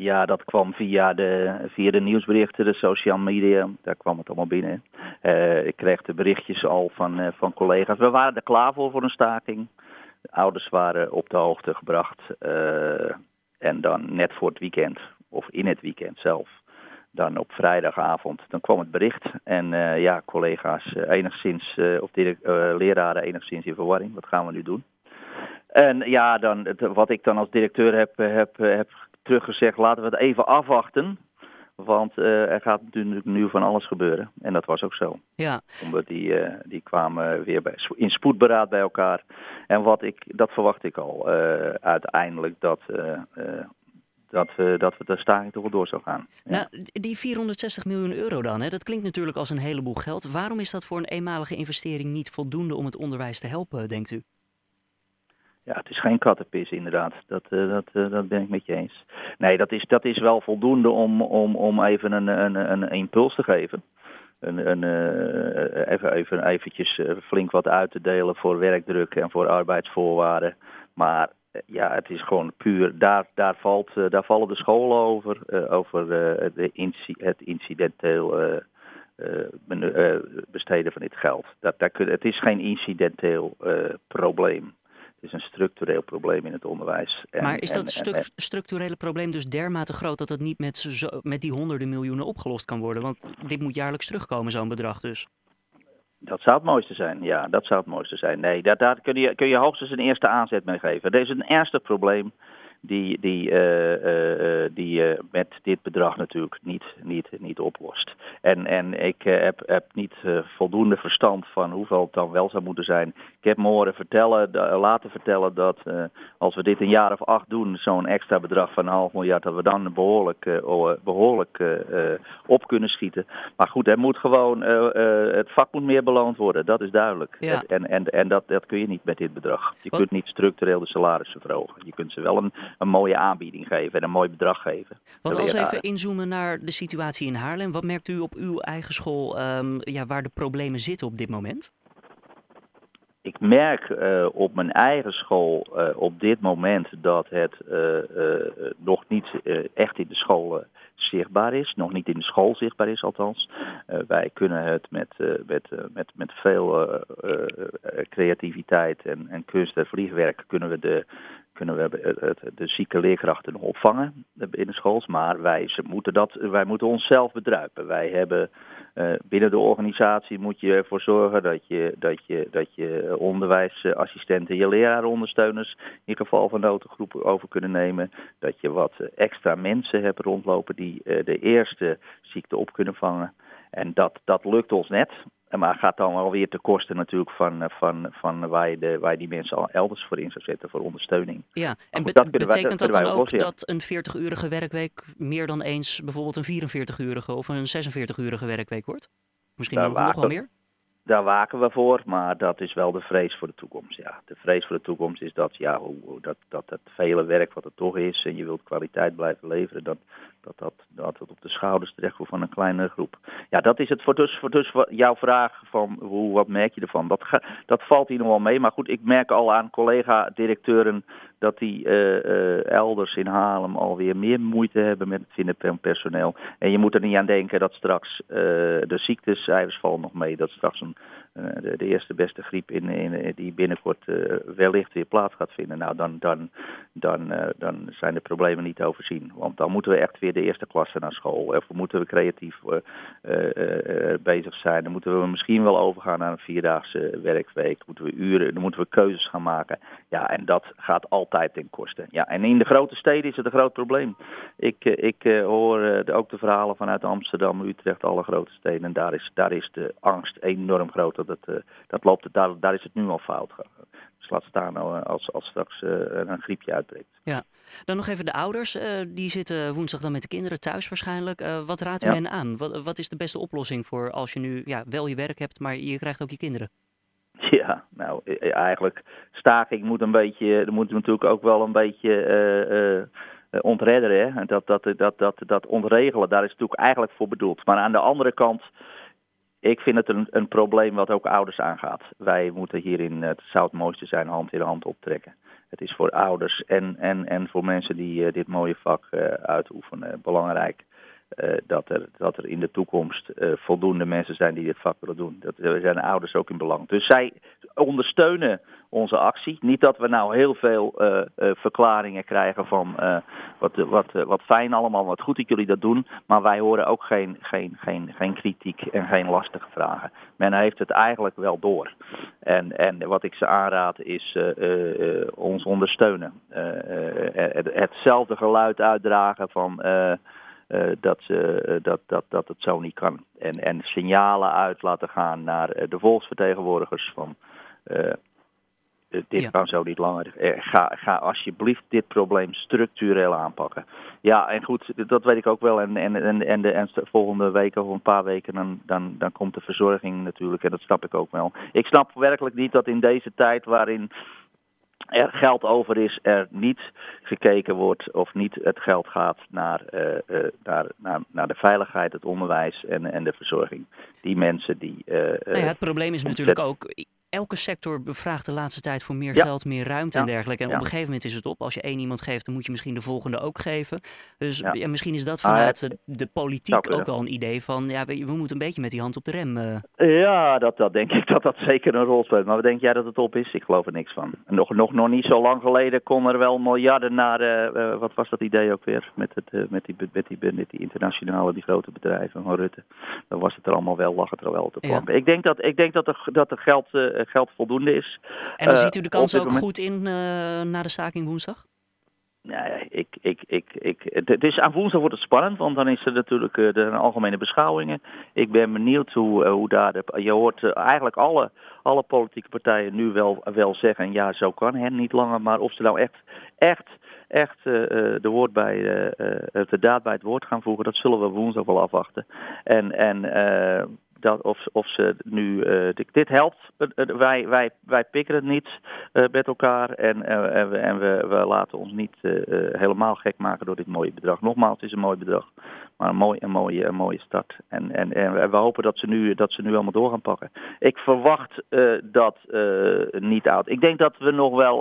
Ja, dat kwam via de, via de nieuwsberichten, de social media. Daar kwam het allemaal binnen. Uh, ik kreeg de berichtjes al van, uh, van collega's. We waren er klaar voor voor een staking. De ouders waren op de hoogte gebracht. Uh, en dan net voor het weekend, of in het weekend zelf, dan op vrijdagavond, dan kwam het bericht. En ja, collega's enigszins, of leraren enigszins in verwarring. Wat gaan we nu doen? En ja, dan, wat ik dan als directeur heb, heb, heb teruggezegd, laten we het even afwachten. Want uh, er gaat natuurlijk nu van alles gebeuren. En dat was ook zo. Ja. Omdat die, uh, die kwamen weer bij, in spoedberaad bij elkaar. En wat ik, dat verwacht ik al uh, uiteindelijk dat, dat, we, dat we de staking toch wel door zou gaan. Ja. Nou, die 460 miljoen euro dan, hè, dat klinkt natuurlijk als een heleboel geld. Waarom is dat voor een eenmalige investering niet voldoende om het onderwijs te helpen, denkt u? Ja, het is geen kattenpis inderdaad. Dat, uh, dat, uh, dat ben ik met je eens. Nee, dat is, dat is wel voldoende om, om, om even een, een, een impuls te geven. Een, een, uh, even, even eventjes flink wat uit te delen voor werkdruk en voor arbeidsvoorwaarden. Maar ja, het is gewoon puur, daar, daar, valt, daar vallen de scholen over, over de het incidenteel besteden van dit geld. Dat, dat, het is geen incidenteel probleem. Het is een structureel probleem in het onderwijs. En, maar is dat en, en, structurele probleem dus dermate groot dat het niet met, zo, met die honderden miljoenen opgelost kan worden? Want dit moet jaarlijks terugkomen, zo'n bedrag dus. Dat zou het mooiste zijn, ja, dat zou het mooiste zijn. Nee, daar, daar kun, je, kun je hoogstens een eerste aanzet mee geven. Er is een ernstig probleem die, die, uh, uh, die je met dit bedrag natuurlijk niet, niet, niet oplost. En, en ik heb, heb niet voldoende verstand van hoeveel het dan wel zou moeten zijn. Ik heb me horen vertellen, laten vertellen dat als we dit een jaar of acht doen, zo'n extra bedrag van een half miljard, dat we dan behoorlijk, behoorlijk op kunnen schieten. Maar goed, er moet gewoon, het vak moet meer beloond worden, dat is duidelijk. Ja. En, en, en dat, dat kun je niet met dit bedrag. Je Wat? kunt niet structureel de salarissen verhogen. Je kunt ze wel een een mooie aanbieding geven en een mooi bedrag geven. Want als we even inzoomen naar de situatie in Haarlem, wat merkt u op uw eigen school um, ja, waar de problemen zitten op dit moment? Ik merk uh, op mijn eigen school uh, op dit moment dat het uh, nog niet echt in de scholen zichtbaar is. Nog niet in de school zichtbaar is althans. wij kunnen het met, met, met, met veel creativiteit en, en kunst en vliegwerk kunnen we de, kunnen we de, de zieke leerkrachten nog opvangen in de schools. Maar wij, moeten dat, wij moeten onszelf bedruipen. Wij hebben uh, binnen de organisatie moet je ervoor zorgen dat je, dat je, dat je onderwijsassistenten, je lerarenondersteuners in geval van noodgroepen over kunnen nemen. Dat je wat extra mensen hebt rondlopen die de eerste ziekte op kunnen vangen. En dat, dat lukt ons net. Maar gaat dan alweer te kosten natuurlijk van, van, van waar, je de, waar je die mensen al elders voor in zou zetten voor ondersteuning. Ja, en goed, dat betekent wij, dat, dat dan ook dat een 40-urige werkweek meer dan eens bijvoorbeeld een 44-urige of een 46-urige werkweek wordt? Misschien nog, nog wel meer? Daar waken we voor, maar dat is wel de vrees voor de toekomst. Ja, de vrees voor de toekomst is dat, ja, hoe, dat, dat het vele werk wat er toch is en je wilt kwaliteit blijven leveren, dat, dat, dat, dat het op de schouders terecht van een kleinere groep. Ja, dat is het voor dus, voor dus jouw vraag van hoe, wat merk je ervan? Dat, dat valt hier nog wel mee, maar goed, ik merk al aan collega-directeuren dat die uh, uh, elders in Haarlem alweer meer moeite hebben met het vinden van personeel. En je moet er niet aan denken dat straks uh, de ziektecijfers nog mee, dat straks een de, de, eerste beste griep in, in, die binnenkort uh, wellicht weer plaats gaat vinden. Nou, dan, dan, dan, dan zijn de problemen niet overzien. Want dan moeten we echt weer de eerste klasse naar school. Of moeten we creatief bezig zijn. Dan moeten we misschien wel overgaan naar een vierdaagse werkweek. Moeten we uren, dan moeten we keuzes gaan maken. Ja, en dat gaat altijd ten koste. Ja, en in de grote steden is het een groot probleem. Ik, ik hoor ook de verhalen vanuit Amsterdam, Utrecht, alle grote steden. En daar is, daar is de angst enorm groot het, uh, dat loopt, daar, daar is het nu al fout. Dus laat staan nou, als, als straks uh, een griepje uitbreekt. Ja, dan nog even de ouders. Die zitten woensdag dan met de kinderen thuis waarschijnlijk. wat raadt u ja. hen aan? Wat, wat is de beste oplossing voor als je nu ja, wel je werk hebt, maar je krijgt ook je kinderen? Ja, nou eigenlijk staking moet een beetje, er moet natuurlijk ook wel een beetje uh, ontredderen. Hè? Dat, dat, dat, dat, dat ontregelen, daar is het natuurlijk eigenlijk voor bedoeld. Maar aan de andere kant ik vind het een, een probleem wat ook ouders aangaat. Wij moeten hierin, het zou het mooiste zijn, hand in hand optrekken. het is voor ouders en, en, en voor mensen die dit mooie vak uitoefenen belangrijk. Dat, er, dat er in de toekomst voldoende mensen zijn die dit vak willen doen. Dat, zijn ouders ook in belang. Dus zij ondersteunen onze actie. Niet dat we nou heel veel uh, verklaringen krijgen van wat, wat, wat fijn allemaal, wat goed dat jullie dat doen. Maar wij horen ook geen, geen, geen, geen kritiek en geen lastige vragen. Men heeft het eigenlijk wel door. En, en wat ik ze aanraad is ons ondersteunen. hetzelfde geluid uitdragen van... dat, ze, dat, dat, dat het zo niet kan. En, en signalen uit laten gaan naar de volksvertegenwoordigers van eh, dit kan zo niet langer. Eh, ga, ga alsjeblieft dit probleem structureel aanpakken. Ja, en goed, dat weet ik ook wel. En, en, en, en, de, en volgende week of een paar weken, dan, dan, dan komt de verzorging natuurlijk. En dat snap ik ook wel. Ik snap werkelijk niet dat in deze tijd waarin er geld over is, er niet gekeken wordt of niet het geld gaat naar, uh, naar, naar, naar de veiligheid, het onderwijs en, en de verzorging. Die mensen die. Uh, nou ja, het probleem is natuurlijk ook elke sector bevraagt de laatste tijd voor meer geld, meer ruimte en dergelijke. En op een gegeven moment is het op. Als je één iemand geeft, dan moet je misschien de volgende ook geven. Dus misschien is dat vanuit ah, de politiek ook al een idee van, ja, we, we, moeten een beetje met die hand op de rem. Uh. Ja, dat, dat denk ik dat dat zeker een rol speelt. Maar wat denk jij dat het op is? Ik geloof er niks van. Nog, nog, nog niet zo lang geleden kon er wel miljarden naar, uh, wat was dat idee ook weer? Met, het, met, die, met, die, met die internationale, die grote bedrijven van Rutte. Dan was het er allemaal wel, lag het er wel op de plank. Ik denk dat, ik denk dat er, dat er geld eh, geld voldoende is. En dan ziet u de kans ook goed in uh, na de staking woensdag? Nee, ik, ik, ik, ik, het is aan woensdag wordt het spannend, want dan is er natuurlijk uh, de algemene beschouwingen. Ik ben benieuwd hoe, hoe daar de, je hoort eigenlijk alle, alle politieke partijen nu wel, wel zeggen, ja zo kan het niet langer, maar of ze nou echt, echt, echt de, woord bij, de daad bij het woord gaan voegen, dat zullen we woensdag wel afwachten. En, en dat of, of ze nu. Uh, dit helpt. Uh, wij, wij, wij pikken het niet met elkaar. En, en, we, en we, we laten ons niet helemaal gek maken door dit mooie bedrag. Nogmaals, het is een mooi bedrag. Maar een, mooi, een, mooie, een mooie start. En, en, en we hopen dat ze nu, dat ze nu allemaal door gaan pakken. Ik verwacht dat niet uit. Ik denk dat we nog wel.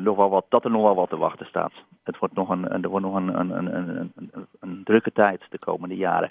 nog wel wat, dat er nog wel wat te wachten staat het wordt nog een, er wordt nog een, een, een drukke tijd de komende jaren.